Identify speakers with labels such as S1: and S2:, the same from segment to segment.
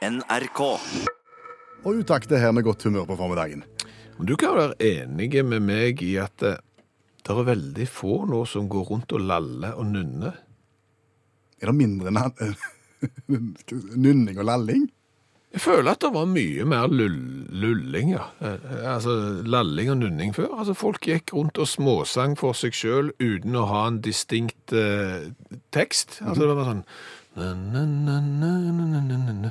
S1: NRK.
S2: Og utakt det her med godt humør på formiddagen.
S3: Men Du kan være enig med meg i at det, det er veldig få nå som går rundt og laller og nynner.
S2: Er det mindre nynning og lalling?
S3: Jeg føler at det var mye mer lull, lulling, ja. Eh, Altså lalling og nunning før. Altså Folk gikk rundt og småsang for seg sjøl uten å ha en distinkt eh, tekst. Altså det var sånn na, na, na,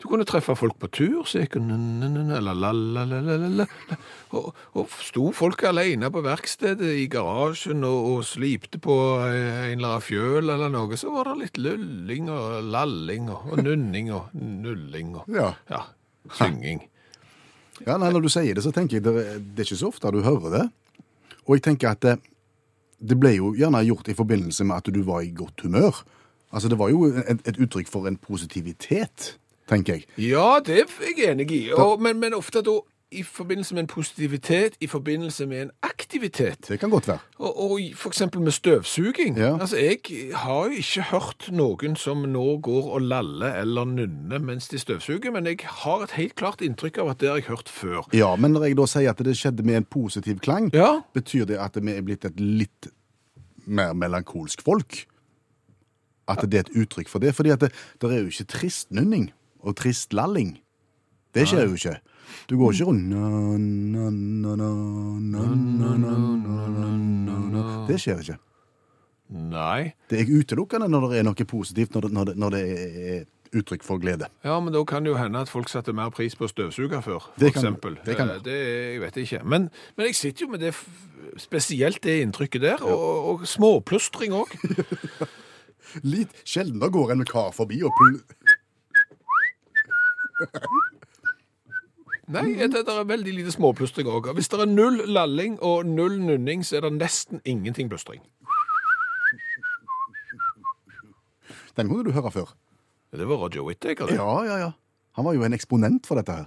S3: Du kunne treffe folk på tur, så gikk la. Og, og sto folk alene på verkstedet i garasjen og, og slipte på eh, en eller annen fjøl eller noe, så var det litt lulling og lalling og, og nunning og nulling og
S2: Ja.
S3: ja, synging.
S2: Ja, nei, Når du sier det, så tenker jeg det, det er ikke så ofte du hører det. Og jeg tenker at det, det ble jo gjerne gjort i forbindelse med at du var i godt humør. Altså, Det var jo et, et uttrykk for en positivitet, tenker jeg.
S3: Ja, det er jeg enig i, og, men, men ofte da i forbindelse med en positivitet, i forbindelse med en aktivitet.
S2: Det kan godt være.
S3: Og, og f.eks. med støvsuging.
S2: Ja.
S3: Altså, Jeg har jo ikke hørt noen som nå går og laller eller nynner mens de støvsuger, men jeg har et helt klart inntrykk av at det har jeg hørt før.
S2: Ja, Men når jeg da sier at det skjedde med en positiv klang,
S3: Ja,
S2: betyr det at vi er blitt et litt mer melankolsk folk? At det er et uttrykk for det? Fordi at det, det er jo ikke tristnunning og trist lalling. Det skjer jo ikke. Du går ikke rundt Det skjer ikke.
S3: Nei.
S2: Det er utelukkende når det er noe positivt, når det, når det, når det er uttrykk for glede.
S3: Ja, men da kan det jo hende at folk setter mer pris på støvsuger før, for
S2: det kan,
S3: eksempel.
S2: Det kan.
S3: Det, jeg vet ikke. Men, men, jeg sitter jo med det, spesielt det inntrykket der, ja. og, og småplystring òg.
S2: Litt sjeldnere går en kar forbi og pul...
S3: Nei, det, det er veldig lite småplustring òg. Hvis det er null lalling og null nunning, så er det nesten ingenting plustring.
S2: Den kunne du høre før.
S3: Det var Roger Whittaker, det.
S2: Ja, ja, ja. Han var jo en eksponent for dette her.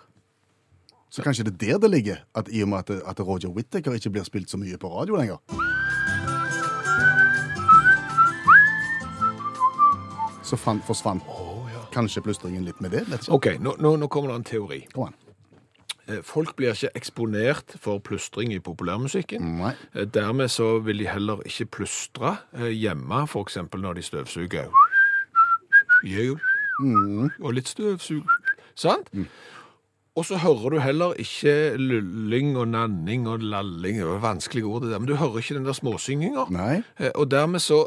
S2: Så kanskje det er der det ligger, at i og med at, at Roger Whittaker ikke blir spilt så mye på radio lenger. Så forsvant kanskje plystringen litt med det. Vet ikke.
S3: OK, nå, nå, nå kommer det en teori.
S2: Kom an.
S3: Eh, Folk blir ikke eksponert for plystring i populærmusikken.
S2: Nei.
S3: Eh, Dermed så vil de heller ikke plystre eh, hjemme, eksempel når de støvsuger. Mm. Og litt støvsug. Sant? Og så hører du heller ikke lulling og nanning og lalling. Det var vanskelige ord det der, men du hører ikke den der småsynginga. Og dermed så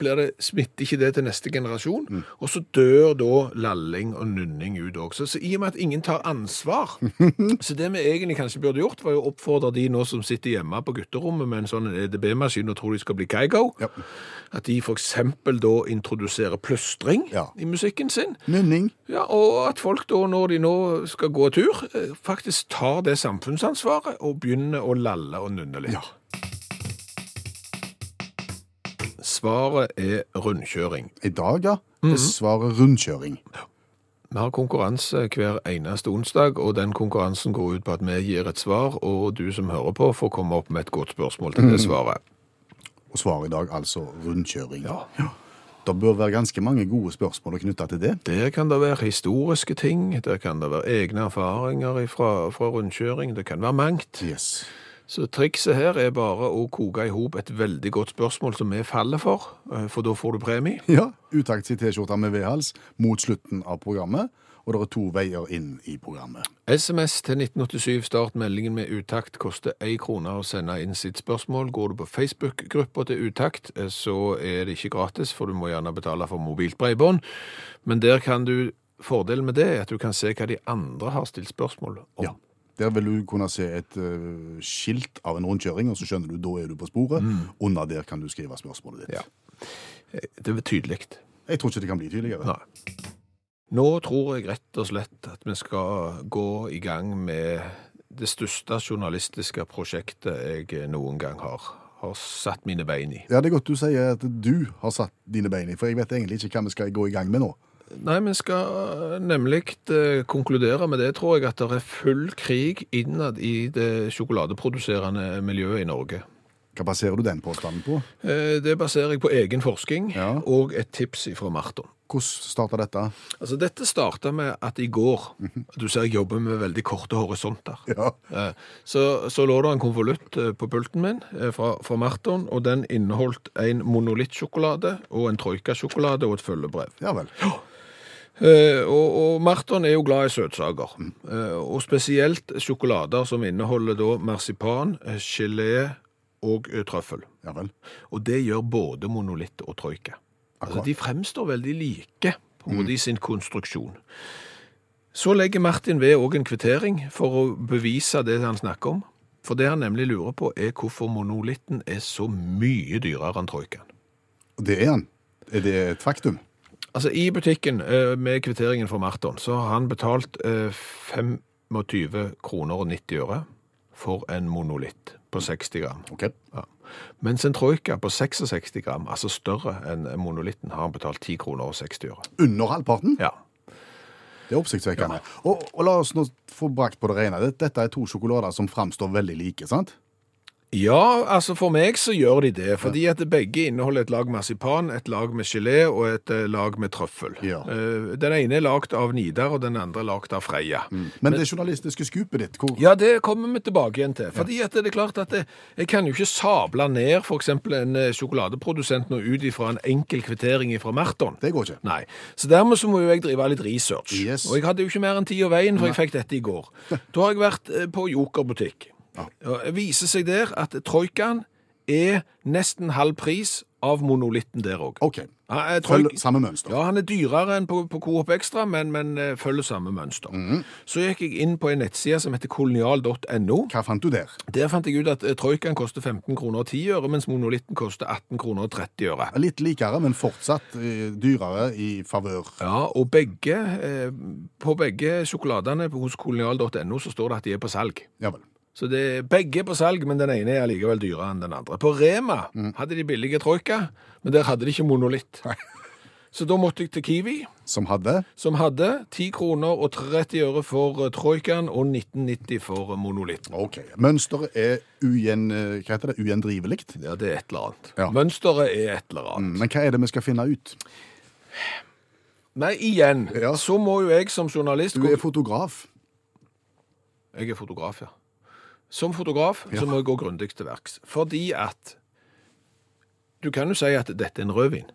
S3: blir det, smitter ikke det til neste generasjon, og så dør da lalling og nunning ut også. Så i og med at ingen tar ansvar, så det vi egentlig kanskje burde gjort, var å oppfordre de nå som sitter hjemme på gutterommet med en sånn EDB-maskin og tror de skal bli Keigo,
S2: Ja.
S3: at de for eksempel da introduserer plystring
S2: Ja.
S3: i musikken sin.
S2: Nunning.
S3: Ja, og at folk da, når de nå skal gå tur, eh, faktisk tar det samfunnsansvaret og begynner å lalle og nunne litt.
S2: Ja.
S3: Svaret er rundkjøring.
S2: I dag, ja. Det svarer rundkjøring.
S3: Vi har konkurranse hver eneste onsdag, og den konkurransen går ut på at vi gir et svar, og du som hører på får komme opp med et godt spørsmål til det svaret.
S2: Og svaret i dag altså rundkjøring.
S3: Ja.
S2: Det bør være ganske mange gode spørsmål knytta til det.
S3: Der kan det være historiske ting, der kan det være egne erfaringer fra, fra rundkjøring, det kan være mangt.
S2: Yes.
S3: Så trikset her er bare å koke i hop et veldig godt spørsmål som vi faller for, eh, for da får du premie.
S2: Ja, Utakt i T-skjorta med vedhals mot slutten av programmet. Og det er to veier inn i programmet.
S3: SMS til 1987, start meldingen med utakt, koster én krone å sende inn sitt spørsmål. Går du på Facebook-gruppa til utakt, eh, så er det ikke gratis, for du må gjerne betale for mobilt bredbånd. Men der kan du, fordelen med det er at du kan se hva de andre har stilt spørsmål om.
S2: Ja. Der vil du kunne se et uh, skilt av en rundkjøring, og så skjønner du da er du på sporet. Under der kan du skrive spørsmålet ditt.
S3: Ja. Eh, Det er tydelig.
S2: Jeg tror ikke det kan bli tydeligere.
S3: Nei. Nå tror jeg rett og slett at vi skal gå i gang med det største journalistiske prosjektet jeg noen gang har, har satt mine bein i.
S2: Ja, Det er godt du sier at du har satt dine bein i, for jeg vet egentlig ikke hva vi skal gå i gang med nå.
S3: Nei, vi skal nemlig eh, konkludere med det, tror jeg, at det er full krig innad i det sjokoladeproduserende miljøet i Norge.
S2: Hva baserer du den påstanden på?
S3: Eh, Det baserer jeg på egen forskning
S2: Ja.
S3: og et tips fra Marton.
S2: Hvordan starta dette?
S3: Altså, dette starta med at i går Du ser jeg jobber med veldig korte horisonter.
S2: Ja.
S3: Eh, Så, så lå det en konvolutt eh, på pulten min eh, fra, fra Marton, og den inneholdt en monolittsjokolade og en troikasjokolade og et følgebrev.
S2: Ja vel.
S3: Eh, og, og Marton er jo glad i søtsaker, eh, og spesielt sjokolader som inneholder da marsipan, gelé og eh, trøffel.
S2: Ja vel.
S3: Og det gjør både monolitt og troika. Altså, de fremstår veldig like på mm. i sin konstruksjon. Så legger Martin ved òg en kvittering for å bevise det han snakker om. For det han nemlig lurer på, er hvorfor monolitten er så mye dyrere enn troikaen.
S2: Det er han. Er det et faktum?
S3: Altså, I butikken eh, med kvitteringen for Marton så har han betalt eh, 25 kroner og 90 øre for en monolitt på 60 gram.
S2: Ok.
S3: Ja. Mens en troika på 66 gram, altså større enn monolitten, har han betalt 10 kroner og 60 øre.
S2: Under halvparten?
S3: Ja.
S2: Det er oppsiktsvekkende. Og, og la oss nå få brakt på det rene. Dette er to sjokolader som framstår veldig like, sant?
S3: Ja, altså for meg så gjør de det, fordi at begge inneholder et lag marsipan, et lag med gelé og et eh, lag med trøffel.
S2: Ja.
S3: Eh, Den ene er lagd av Nidar, og den andre er lagd av Freia.
S2: Men det journalistiske skupet ditt, hvor
S3: Ja, det kommer vi tilbake igjen til. Fordi at det er klart at det, jeg kan jo ikke sable ned eksempel en eh, sjokoladeprodusent nå ut ifra en enkel kvittering fra Merton.
S2: Det går ikke.
S3: Nei. Så dermed så må jo jeg drive litt research.
S2: Yes.
S3: Og jeg hadde jo ikke mer enn tid og veien, for jeg fikk dette i går. Da har jeg vært på Joker-butikk. Det viser seg der at troikaen er nesten halv pris av monolitten der òg.
S2: OK. Følg samme mønster.
S3: Ja, han er dyrere enn på, på Coop Extra, men, men eh, følger samme mønster.
S2: Mhm.
S3: Så gikk jeg inn på en nettside som heter kolonial.no.
S2: Hva fant du der?
S3: Der fant jeg ut at eh, troikaen koster 15 kroner og 10 øre, mens monolitten koster 18 kroner og 30 øre.
S2: Litt likere, men fortsatt eh, dyrere i favør.
S3: Ja, og begge, eh, på begge sjokoladene hos kolonial.no så står det at de er på salg.
S2: Ja vel.
S3: Så det er begge på salg, men den ene er allikevel dyrere enn den andre. På Rema hadde de billige troika, men der hadde de ikke monolitt. Så da måtte jeg til Kiwi,
S2: Som hadde
S3: som hadde 10 kroner og 30 øre for eh, troikaen og 19,90 for eh, monolitten.
S2: OK. Mønsteret er ugjen, eh, hva heter det? ugjendrivelig.
S3: Ja, det er et eller annet.
S2: Ja.
S3: Mønsteret er et eller annet.
S2: Men hva er det vi skal finne ut?
S3: Nei, igjen,
S2: Ja.
S3: så må jo jeg som journalist
S2: Du er fotograf.
S3: Jeg er fotograf, ja. Som fotograf så må jeg gå grundig til verks. Fordi at du kan jo si at dette er en rødvin,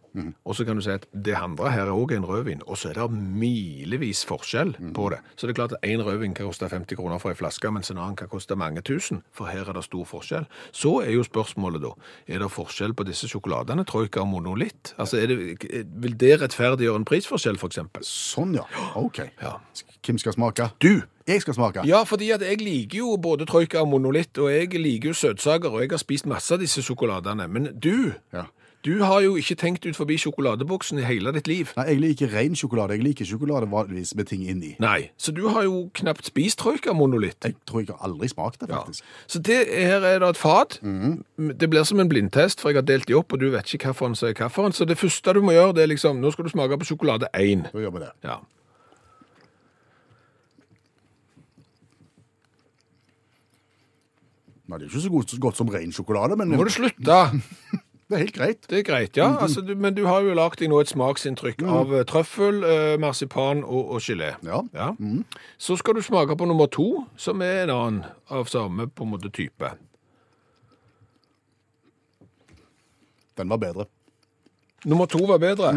S3: og så kan du si at det andre her er også en rødvin, og så er det milevis forskjell på det. Så det er klart at en rødvin kan koste 50 kroner for en flaske, mens en annen kan koste mange tusen, for her er det stor forskjell. Så er jo spørsmålet da, er det forskjell på disse sjokoladene, troika og monolitt? Altså, er det, vil det rettferdiggjøre en prisforskjell, for eksempel?
S2: Sånn, ja. OK.
S3: Ja.
S2: Hvem skal smake?
S3: Du!
S2: Jeg skal smake.
S3: Ja, fordi at jeg liker jo både troika og monolitt, og jeg liker jo søtsaker, og jeg har spist masse av disse sjokoladene. Men du,
S2: Ja.
S3: Du har jo ikke tenkt ut forbi sjokoladeboksen i hele ditt liv.
S2: Nei, jeg liker ren sjokolade. Jeg liker sjokolade vanligvis med ting inni.
S3: Nei, så du har jo knapt spist trøykermonolitt.
S2: Jeg tror jeg har aldri smakt det,
S3: Ja.
S2: faktisk.
S3: Så det, her er det et fat. Det blir som en blindtest, for jeg har delt de opp, og du vet ikke hvilken som er hvilken. Så det første du må gjøre, det er liksom, nå skal du smake på sjokolade 1.
S2: Da gjør vi det.
S3: Ja.
S2: Nei, det er ikke så godt, så godt som ren sjokolade, men
S3: Nå må du slutte.
S2: det er helt greit.
S3: Det er greit, ja. Altså, du, men du har jo lagt deg nå et smaksinntrykk av eh, trøffel, eh, marsipan og, og gelé.
S2: Ja.
S3: Ja. Så skal du smake på nummer to, som er en annen av samme på en måte type.
S2: Den var bedre.
S3: Nummer to var bedre.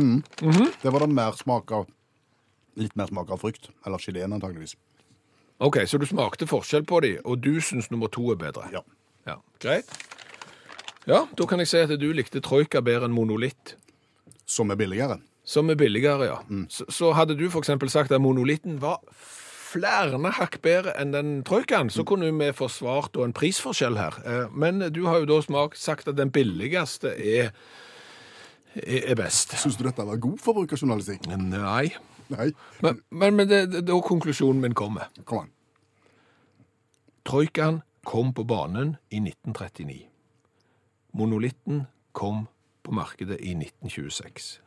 S2: Det var det mer smak av Litt mer smak av frukt. Eller geleen, antageligvis.
S3: Ok, så du smakte forskjell på de, og du syns nummer to er bedre.
S2: Ja.
S3: Ja, Greit. Ja, da kan jeg si at du likte troika bedre enn monolitt.
S2: Som er billigere.
S3: Som er billigere, ja. Så, så hadde du eksempel sagt at monolitten var flere hakk bedre enn den troikaen, så kunne vi forsvart en prisforskjell her. Eh, Men du har jo da smak, sagt at den billigste er, er, er best.
S2: Syns du dette var god forbrukerjournalistikk?
S3: Nei.
S2: Nei.
S3: Men, men, men det, er da konklusjonen min kommer.
S2: Kom an.
S3: Troikaen kom på banen i 1939. Monolitten kom på markedet i 1926.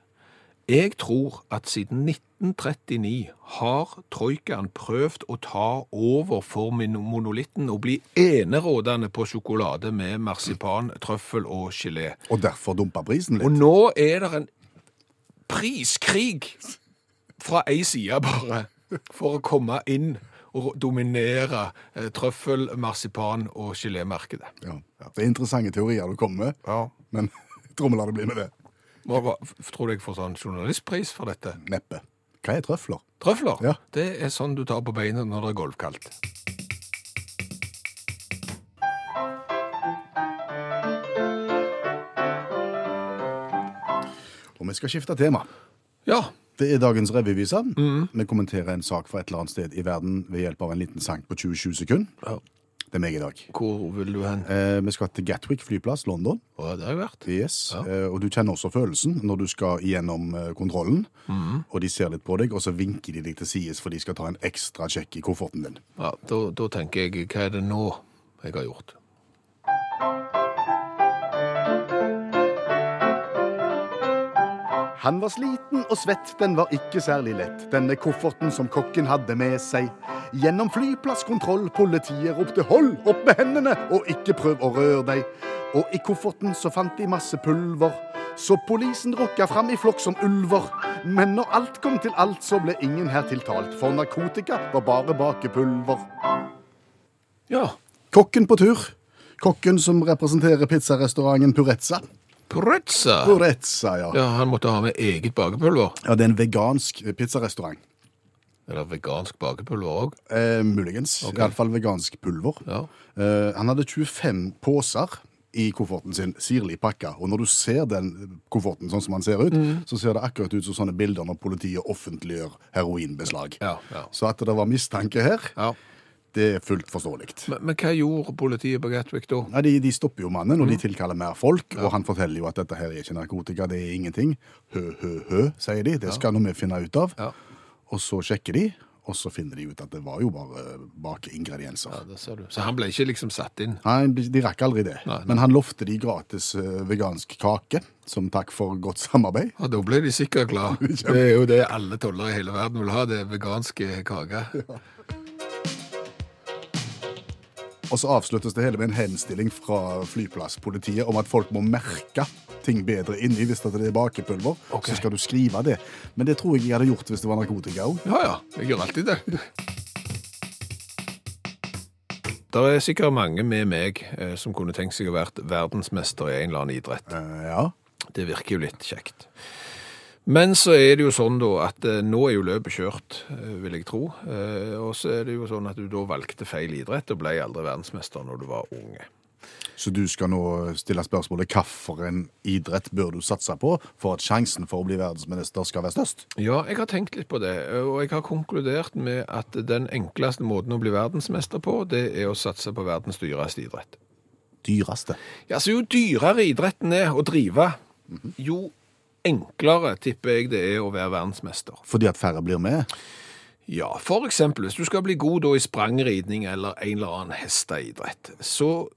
S3: Jeg tror at siden 1939 har troikaen prøvd å ta over for monolitten og bli enerådende på sjokolade med marsipan, trøffel og gelé.
S2: Og derfor dumpa prisen litt?
S3: Og nå er det en priskrig fra ei side bare for å komme inn og dominere eh, trøffel, marsipan og gelémarkedet.
S2: Ja. Det er interessante teorier du kommer med,
S3: Ja.
S2: men jeg tror vi lar det bli med det.
S3: Hva, hva, tror du jeg får sånn journalistpris for dette?
S2: Neppe. Hva er trøfler?
S3: Trøfler?
S2: Ja.
S3: Det er sånn du tar på beina når det er golfkaldt.
S2: Og vi skal skifte tema.
S3: Ja,
S2: Det er dagens revyvise. Vi kommenterer en sak fra et eller annet sted i verden ved hjelp av en liten sang på 20-20 sekunder.
S3: Ja.
S2: Det er meg i dag.
S3: hvor vil du hen?
S2: Eh, vi skal til Gatwick flyplass, London.
S3: Å, det har jeg vært.
S2: Yes.
S3: Ja.
S2: Eh, og du kjenner også følelsen når du skal gjennom eh, kontrollen, og de ser litt på deg, og så vinker de deg til sides for de skal ta en ekstra sjekk i kofferten din.
S3: Ja, da tenker jeg, hva er det nå jeg har gjort?
S2: Han var sliten og svett, den var ikke særlig lett, denne kofferten som kokken hadde med seg. Gjennom flyplasskontroll, politiet ropte 'hold opp med hendene', og ikke prøv å røre deg. Og i kofferten så fant de masse pulver, så polisen rukka fram i flokk som ulver. Men når alt kom til alt, så ble ingen her tiltalt, for narkotika var bare bakepulver.
S3: Ja,
S2: Kokken på tur. Kokken som representerer pizzarestauranten Purezza.
S3: Purezza.
S2: Purezza, ja.
S3: Ja, han måtte ha med eget bakepulver.
S2: Ja, Det er en vegansk pizzarestaurant.
S3: Er det vegansk bakepulver òg.
S2: Eh, muligens.
S3: Okay.
S2: Iallfall vegansk pulver.
S3: Ja.
S2: Eh, han hadde 25 poser i kofferten sin, sirlig pakka. Og når du ser den kofferten sånn som han ser ut,
S3: Mm.
S2: så ser det akkurat ut som sånne bilder når politiet offentliggjør heroinbeslag.
S3: Ja, ja.
S2: Så at det var mistanke her,
S3: ja.
S2: Det er fullt forståelig.
S3: Men, men hva gjorde politiet på Gatwick da?
S2: Nei, de, de stopper jo mannen, og
S3: Mm.
S2: de tilkaller mer folk. Og han forteller jo at dette her er ikke narkotika, det er ingenting. Hø, hø, hø, sier de. Det skal nå vi finne ut av.
S3: Ja.
S2: Og så sjekker de, og så finner de ut at det var jo bare bakeingredienser.
S3: Ja, det ser du. Så han ble ikke liksom satt inn?
S2: Nei, de rakk aldri det.
S3: Nei, nei.
S2: Men han lovte de gratis eh, vegansk kake, som takk for godt samarbeid.
S3: Ja, Da ble de sikkert glad. Det er jo det alle tollere i hele verden vil ha, det er veganske kaker.
S2: Og så avsluttes det hele med en henstilling fra flyplasspolitiet om at folk må merke ting bedre inni hvis det er bakepulver.
S3: Okay.
S2: Så skal du skrive det. Men det tror jeg jeg hadde gjort hvis det var narkotika òg.
S3: Ja ja, jeg gjør alltid det. Det er sikkert mange med meg eh, som kunne tenkt seg å vært verdensmester i en eller annen idrett.
S2: ja.
S3: Det virker jo litt kjekt. Men så er det jo sånn da at eh, nå er jo løpet kjørt, eh, vil jeg tro. Eh, og så er det jo sånn at du da valgte feil idrett og ble aldri verdensmester når du var unge.
S2: Så du skal nå stille spørsmålet hvilken idrett bør du satse på for at sjansen for å bli verdensminister skal være størst?
S3: Ja, jeg har tenkt litt på det, og jeg har konkludert med at den enkleste måten å bli verdensmester på, det er å satse på verdens dyreste idrett.
S2: Dyreste.
S3: Ja, så jo dyrere idretten er å drive, jo enklere tipper jeg det er å være verdensmester.
S2: Fordi at færre blir med?
S3: Ja, for eksempel, hvis du skal bli god da i sprangridning eller en eller annen hesteidrett, så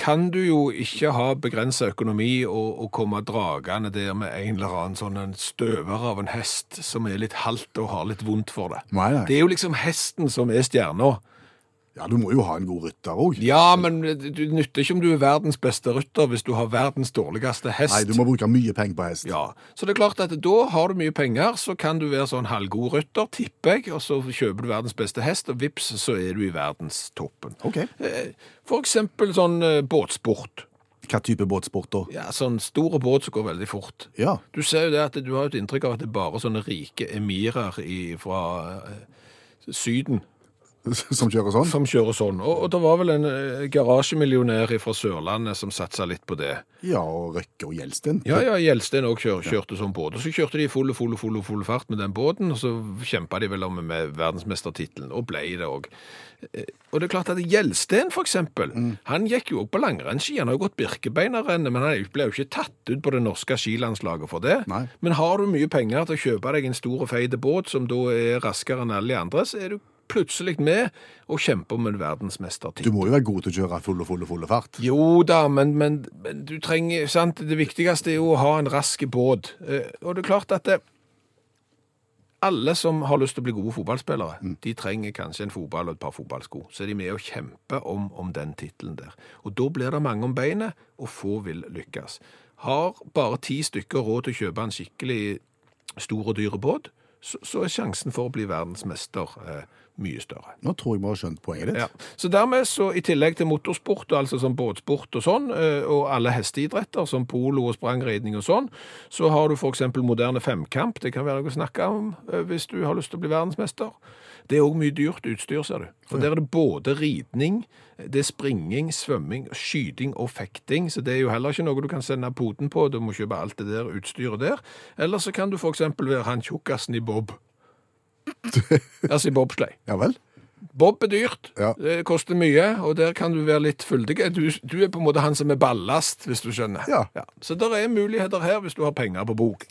S3: kan du jo ikke ha begrenset økonomi og, og komme dragende der med en eller annen sånn en støver av en hest som er litt halt og har litt vondt for det.
S2: Nei, nei.
S3: Det er jo liksom hesten som er stjerna.
S2: Ja, du må jo ha en god rytter òg.
S3: Ja, men du nytter ikke om du er verdens beste rytter hvis du har verdens dårligste hest.
S2: Nei, du må bruke mye penger på hest.
S3: Ja, så det er klart at da har du mye penger, så kan du være sånn halvgod rytter, tipper jeg, og så kjøper du verdens beste hest, og vips, så er du i verdenstoppen.
S2: Ok.
S3: Eh, For eksempel sånn eh, båtsport.
S2: Hva type båtsport da?
S3: Ja, sånn store båt som går veldig fort.
S2: Ja.
S3: Du ser jo det at du har et inntrykk av at det er bare sånne rike emirer i, fra eh, Syden
S2: Som kjører sånn?
S3: som kjører sånn. Og, og det var vel en eh, garasjemillionær fra Sørlandet som satsa litt på det.
S2: Ja, og Røkke og Gjelsten.
S3: Ja, ja, Gjelsten òg kjør, kjørte sånn båt. Og så kjørte de i full, full, full, full fart med den båten, og så kjempa de vel om med verdensmestertittelen, og ble det òg. Og det er klart at Gjelsten, for eksempel, han gikk jo òg på langrennsski. Han har jo gått Birkebeinerrennet, men han ble jo ikke tatt ut på det norske skilandslaget for det.
S2: Nei.
S3: Men har du mye penger til å kjøpe deg en stor og feit båt som da er raskere enn alle de andre, så er du plutselig med og kjempe om en
S2: Du må jo være god til å kjøre full og full og full fart.
S3: Jo da, men, men, men du trenger sant? Det viktigste er jo å ha en rask båt. Eh, Og det er klart at det, alle som har lyst til å bli gode fotballspillere, de trenger kanskje en fotball og et par fotballsko. Så er de med og kjemper om, om den tittelen der. Og da blir det mange om beinet, og få vil lykkes. Har bare ti stykker råd til å kjøpe en skikkelig stor og dyre båt, så, så er sjansen for å bli verdensmester eh, mye større.
S2: Nå tror jeg vi har skjønt poenget ditt.
S3: Ja. Så dermed, så i tillegg til motorsport, altså som båtsport og sånn, eh, og alle hesteidretter som polo og sprangridning og sånn, så har du eksempel moderne femkamp. Det kan være noe å snakke om eh, hvis du har lyst til å bli verdensmester. Det er òg mye dyrt utstyr, ser du. For der er det både ridning, det er springing, svømming, skyting og fekting. Så det er jo heller ikke noe du kan sende poten på. Du må kjøpe alt det der utstyret der. Eller så kan du eksempel være han tjukkasen i bob. Altså i bobsleigh.
S2: Ja vel?
S3: Bob er dyrt,
S2: Ja.
S3: det koster mye, og der kan du være litt fyldig. Du, du er på en måte han som er ballast, hvis du skjønner.
S2: Ja.
S3: Så det er muligheter her hvis du har penger på bok.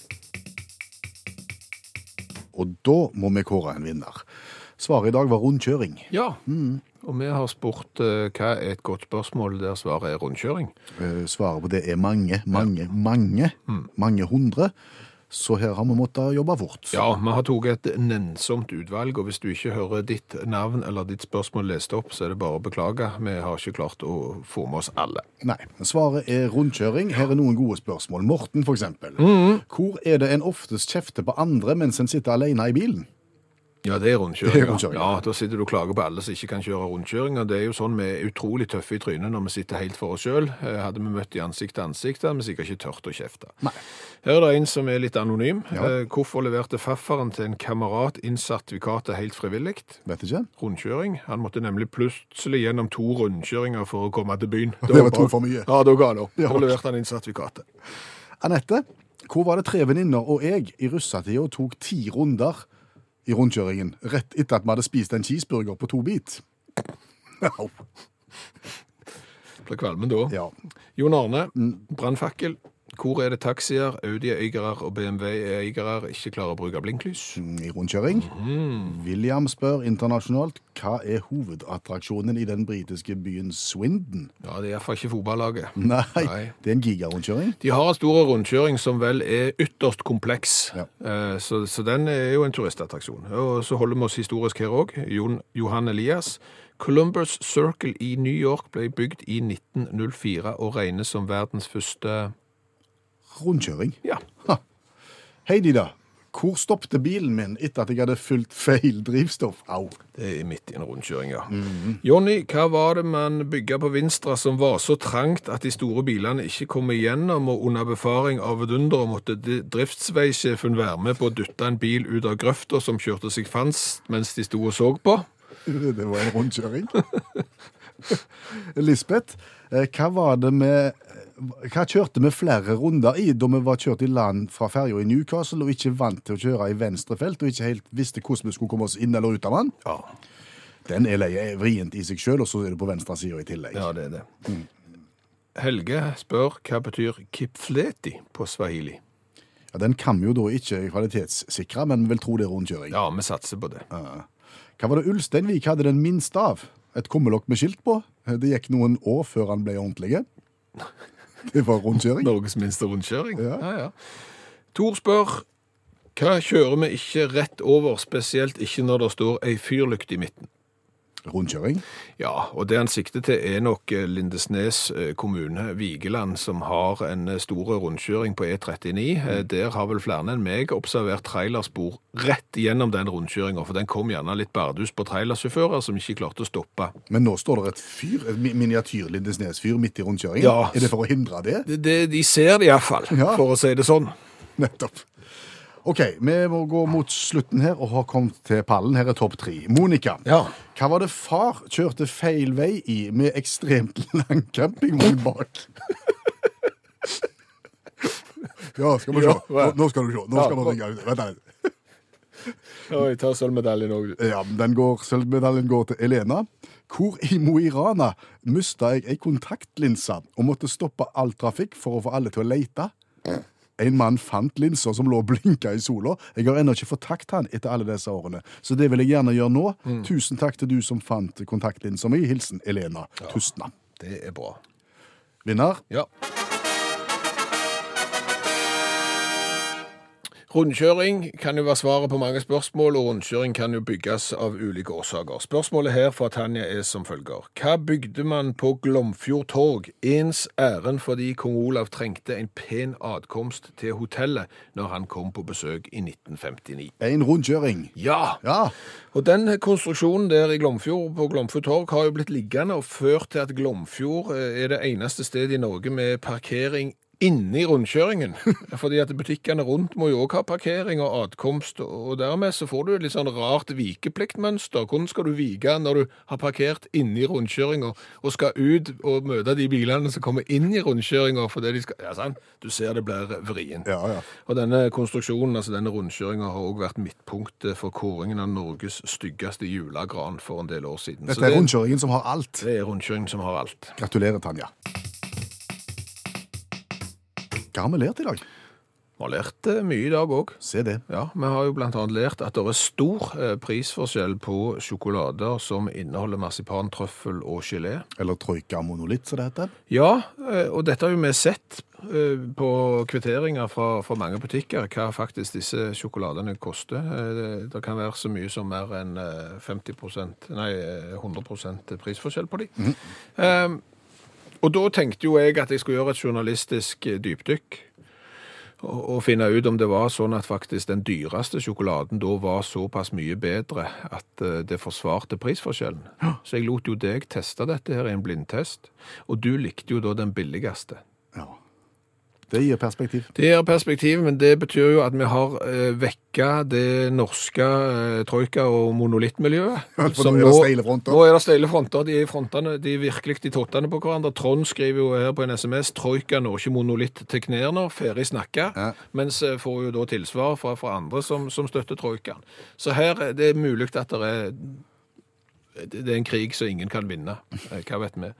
S2: Og da må vi kåre en vinner. Svaret i dag var rundkjøring.
S3: Ja, og vi har spurt eh, hva er et godt spørsmål der svaret er rundkjøring.
S2: Eh, Svaret på det er mange, mange, mange, mange hundre. Så her har vi måttet jobbe fort.
S3: Ja, vi har tatt et nennsomt utvalg, og hvis du ikke hører ditt navn eller ditt spørsmål lest opp, så er det bare å beklage. Vi har ikke klart å få med oss alle.
S2: Nei, svaret er rundkjøring. Her er noen gode spørsmål. Morten, for eksempel. Hvor er det en oftest kjefter på andre mens en sitter alene i bilen?
S3: Ja, det er rundkjøring.
S2: Det rundkjøring.
S3: Ja, Da sitter du og klager på alle som ikke kan kjøre rundkjøring. og Det er jo sånn vi er utrolig tøffe i trynet når vi sitter helt for oss sjøl. Hadde vi møtt i ansikt til ansikt, hadde vi sikkert ikke tørt å kjefte.
S2: Nei.
S3: Her er det en som er litt anonym.
S2: Ja.
S3: Eh, Hvorfor leverte faffaren til en kamerat inn sertifikatet helt frivillig?
S2: Vet ikke.
S3: Rundkjøring. Han måtte nemlig plutselig gjennom to rundkjøringer for å komme til byen.
S2: Det var to for mye.
S3: Ja, da ga han opp.
S2: Ja.
S3: Da leverte han inn sertifikatet.
S2: Anette, hvor var det tre venninner og jeg i russetida tok ti runder i rundkjøringen rett etter at vi hadde spist en cheeseburger på to bit? Au.
S3: Ble kvalmen da.
S2: Ja.
S3: Jon Arne,
S2: Mm.
S3: brannfakkel. Hvor er det taxier, Audi-eiere og BMW-eiere ikke klarer å bruke blinklys?
S2: I rundkjøring. William spør internasjonalt hva er hovedattraksjonen i den britiske byen Swindon?
S3: Ja, det er iallfall ikke fotballaget.
S2: Nei,
S3: Nei.
S2: det er en gigarundkjøring.
S3: De har en stor rundkjøring som vel er ytterst kompleks,
S2: Ja.
S3: Eh, så, så den er jo en turistattraksjon. Og så holder vi oss historisk her òg. Johan Elias. Columbus Circle i New York ble bygd i 1904 og regnes som verdens første
S2: Rundkjøring.
S3: Ja,
S2: Hei, Dida. Hvor stoppte bilen min etter at jeg hadde fylt feil drivstoff? Au.
S3: det er midt i en rundkjøring, ja. Jonny, hva var det man bygde på Vinstra som var så trangt at de store bilene ikke kom igjennom, og under befaring av vidunderet måtte driftsveisjefen være med på å dytte en bil ut av grøfta som kjørte seg fast mens de sto og så på?
S2: Det var en rundkjøring. Lisbeth, eh, hva var det med hva kjørte vi flere runder i da vi var kjørt i land fra ferja i Newcastle og ikke vant til å kjøre i venstre felt og ikke helt visste hvordan vi skulle komme oss inn eller ut av den?
S3: Ja.
S2: Den er leie vrient i seg sjøl, og så er det på venstre side i tillegg.
S3: Ja, det er det. Helge spør hva betyr kipfleti på swahili.
S2: Ja, den kan vi jo da ikke kvalitetssikre, men vi vil tro det er rundkjøring.
S3: Ja, vi satser på det.
S2: Hva var det Ulsteinvik hadde den minste av? Et kummelokk med skilt på? Det gikk noen år før han ble ordentlig. Det var rundkjøring.
S3: Norges minste rundkjøring.
S2: Ja.
S3: ja, ja. Tor spør hva kjører vi ikke rett over, spesielt ikke når det står ei fyrlykt i midten.
S2: Rundkjøring.
S3: Ja, og det han sikter til er nok eh, Lindesnes eh, kommune, Vigeland, som har en eh, stor rundkjøring på E39. Eh, Der har vel flere enn meg observert trailerspor rett gjennom den rundkjøringa, for den kom gjerne litt bardus på trailersjåfører som ikke klarte å stoppe.
S2: Men nå står det et fyr, et miniatyr Lindesnes-fyr midt i rundkjøringen.
S3: Ja.
S2: Er det for å hindre det?
S3: Det, det, de ser det iallfall,
S2: Ja.
S3: for å si det sånn.
S2: Nettopp. OK, vi må gå mot slutten her og har kommet til pallen. Her er topp tre. Monica,
S3: Ja.
S2: hva var det far kjørte feil vei i med ekstremt lang campingvogn bak? ja, skal vi se.
S3: Ja, hva?
S2: Nå, nå skal du se. Nå
S3: Ja,
S2: skal vi
S3: hva?
S2: ringe ut. Vent litt.
S3: Oi, ta sølvmedaljen òg, du.
S2: Ja, den går, Sølvmedaljen går til Elena. Hvor i Mo i Rana mista jeg ei kontaktlinse og måtte stoppe all trafikk for å få alle til å leite? En mann fant linsa som lå og blinka i sola. Jeg har ennå ikke fått takt han etter alle disse årene. Så det vil jeg gjerne gjøre nå. Tusen takk til du som fant kontaktlinsa mi. Hilsen Elena Tustna.
S3: Det er bra.
S2: Vinner.
S3: Ja. Rundkjøring kan jo være svaret på mange spørsmål, og rundkjøring kan jo bygges av ulike årsaker. Spørsmålet her fra Tanja er som følger. Hva bygde man på Glomfjord torg ens ærend fordi kong Olav trengte en pen adkomst til hotellet når han kom på besøk i 1959?
S2: En rundkjøring.
S3: Ja!
S2: Ja.
S3: Og den konstruksjonen der i Glomfjord på Glomfjord torg har jo blitt liggende og ført til at Glomfjord eh, er det eneste stedet i Norge med parkering inni rundkjøringen. Fordi at butikkene rundt må jo også ha parkering og adkomst, og dermed så får du et litt sånn rart vikepliktmønster. Hvordan skal du vike når du har parkert inni rundkjøringa og skal ut og møte de bilene som kommer inn i rundkjøringa fordi de skal Ja, sant? Du ser det blir vrient.
S2: Ja, ja.
S3: Og denne konstruksjonen, altså denne rundkjøringa, har òg vært midtpunktet for kåringen av Norges styggeste julegran for en del år siden.
S2: Dette er
S3: det,
S2: rundkjøringen som har alt.
S3: det er rundkjøringen som har alt.
S2: Gratulerer, Tanja. Hva har vi lært i dag?
S3: Vi har lært eh, mye i dag òg.
S2: Se det.
S3: Ja, vi har jo annet lært at det er stor eh, prisforskjell på sjokolader som inneholder marsipan, trøffel og gelé.
S2: Eller troika monolitt, som det heter.
S3: Ja, eh, og dette har jo vi sett på kvitteringer fra, fra mange butikker, hva faktisk disse sjokoladene koster. Det, kan være så mye som mer enn eh, 50 nei, eh, 100% prisforskjell på de. Eh, og da tenkte jo jeg at jeg skulle gjøre et journalistisk eh, dypdykk og, og finne ut om det var sånn at faktisk den dyreste sjokoladen da var såpass mye bedre at eh, det forsvarte prisforskjellen. Så jeg lot jo deg teste dette her i en blindtest, og du likte jo da den billigste.
S2: Ja. Det gir perspektiv.
S3: Det gir perspektiv, men det betyr jo at vi har eh, vekka det norske eh, troika- og monolittmiljøet.
S2: For nå er det steile fronter.
S3: Nå er det steile fronter. De er i frontene, de er virkelig de tottene på hverandre. Trond skriver jo her på en SMS troika når ikke monolitt til knærne, ferdig snakka.
S2: Ja.
S3: Mens eh, får jo da tilsvar fra, fra andre som, som støtter troikaen. Så her det er det mulig at det er det er en krig som ingen kan vinne. Eh, Hva vet vi?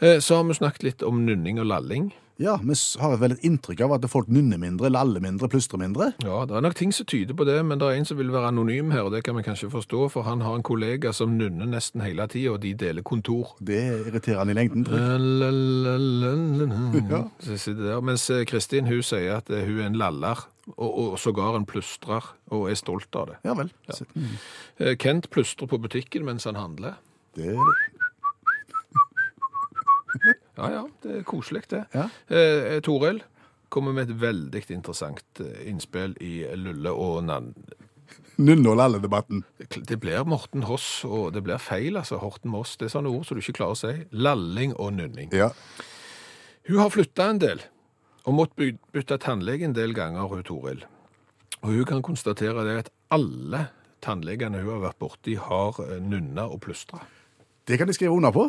S3: Eh, Så har vi snakket litt om nunning og lalling.
S2: Ja, vi har vel et inntrykk av at folk nynner mindre, laller mindre, plystrer mindre.
S3: Ja, det er nok ting som tyder på det, men det er en som vil være anonym her, og det kan vi kanskje forstå, for han har en kollega som nunner nesten hele tida, og de deler kontor.
S2: Det irriterer han i lengden. tror jeg.
S3: Mens eh, Kristin hun sier at eh, hun er en laller, og, og sågar en plystrer, og er stolt av det.
S2: Ja vel. Mm,
S3: Eh, Kent plystrer på butikken mens han handler.
S2: Det er det.
S3: Ja, ja, det er koselig det.
S2: Ja.
S3: Eh, Toril kommer med et veldig interessant eh, innspill i Lulle og Nann.
S2: Nunne- og lalledebatten.
S3: Det blir Morten Hoss, og det blir feil, altså. Horten Moss. Det er sånne ord som du ikke klarer å si. Lalling og nunning.
S2: Ja.
S3: Hun har flytta en del, og måtte bytte tannlege en del ganger, hun Toril. Og hun kan konstatere det at alle tannlegene hun har vært borti, har eh, nunna og plystra.
S2: Det kan de skrive under på.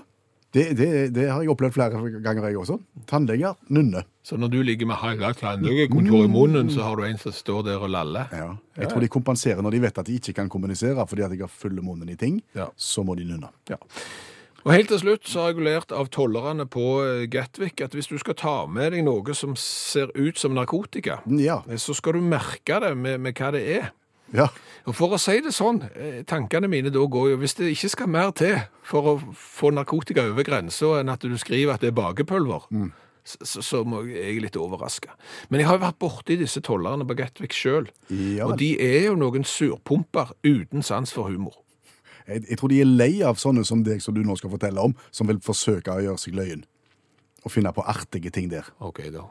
S2: Det, det, det har jeg opplevd flere ganger, jeg også. Tannleger nunner.
S3: Så når du ligger med hele tannlegekontoret i munnen, så har du en som står der og laller.
S2: Ja. Jeg tror de kompenserer når de vet at de ikke kan kommunisere fordi at jeg har fulle munnen i ting.
S3: Ja.
S2: Så må de nunne.
S3: Ja. Og helt til slutt så har jeg lært av tollerne på eh, Gatwick at hvis du skal ta med deg noe som ser ut som narkotika,
S2: Ja.
S3: eh, så skal du merke det med, med hva det er.
S2: Ja.
S3: Og for å si det sånn, eh, tankene mine da går jo, hvis det ikke skal mer til for å få narkotika over grensa enn at du skriver at det er bakepulver, så, så må jeg, jeg er litt overraska. Men jeg har jo vært borti disse tollerne på Gatwick sjøl,
S2: Ja
S3: og de er jo noen surpumper uten sans for humor.
S2: Jeg, jeg tror de er lei av sånne som deg som du nå skal fortelle om, som vil forsøke å gjøre seg løyen. Og finne på artige ting der.
S3: Ok da.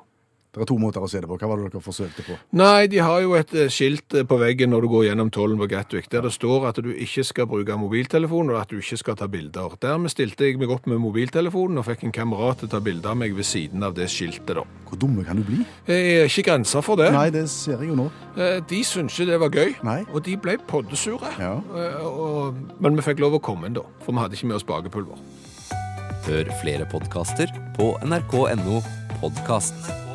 S2: Det er to måter å se det på. Hva var det dere forsøkte på?
S3: Nei, de har jo et eh, skilt eh, på veggen når du går gjennom tollen på Gatwick, der det står at du ikke skal bruke mobiltelefon, og at du ikke skal ta bilder. Dermed stilte jeg meg opp med mobiltelefonen og fikk en kamerat til å ta bilder av meg ved siden av det skiltet da.
S2: Hvor dumme kan du bli?
S3: Jeg er ikke grenser for det.
S2: Nei, det ser jeg jo nå.
S3: Eh, De syntes ikke det var gøy,
S2: Nei.
S3: og de ble poddesure.
S2: Ja.
S3: Og- Men vi fikk lov å komme inn da, for vi hadde ikke med oss bakepulver.
S1: Hør flere podkaster på nrk.no podkast.